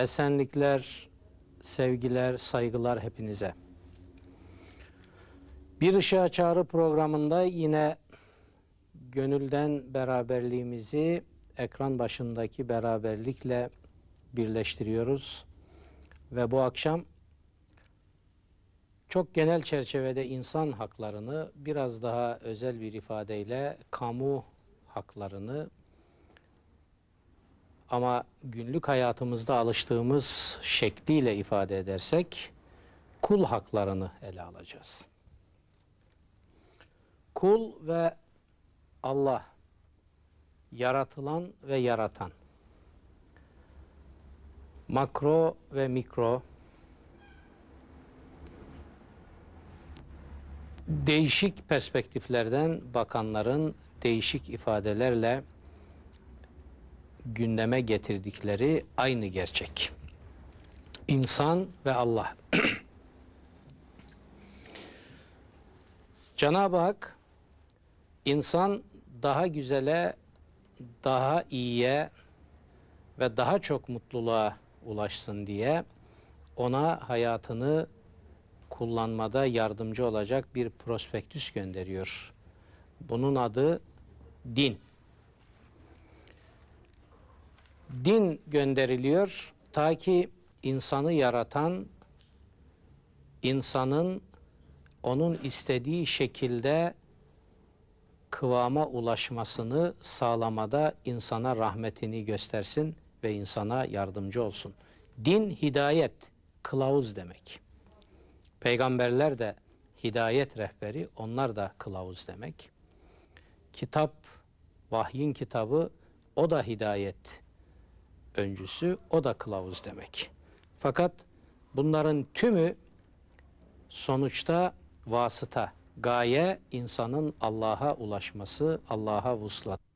Esenlikler, sevgiler, saygılar hepinize. Bir Işığa Çağrı programında yine gönülden beraberliğimizi ekran başındaki beraberlikle birleştiriyoruz. Ve bu akşam çok genel çerçevede insan haklarını biraz daha özel bir ifadeyle kamu haklarını ama günlük hayatımızda alıştığımız şekliyle ifade edersek kul haklarını ele alacağız. Kul ve Allah, yaratılan ve yaratan, makro ve mikro, değişik perspektiflerden bakanların değişik ifadelerle gündeme getirdikleri aynı gerçek. İnsan ve Allah. Cenab-ı Hak insan daha güzele, daha iyiye ve daha çok mutluluğa ulaşsın diye ona hayatını kullanmada yardımcı olacak bir prospektüs gönderiyor. Bunun adı din. Din gönderiliyor ta ki insanı yaratan insanın onun istediği şekilde kıvama ulaşmasını sağlamada insana rahmetini göstersin ve insana yardımcı olsun. Din hidayet, kılavuz demek. Peygamberler de hidayet rehberi, onlar da kılavuz demek. Kitap, vahyin kitabı, o da hidayet öncüsü, o da kılavuz demek. Fakat bunların tümü sonuçta vasıta, gaye insanın Allah'a ulaşması, Allah'a vuslat.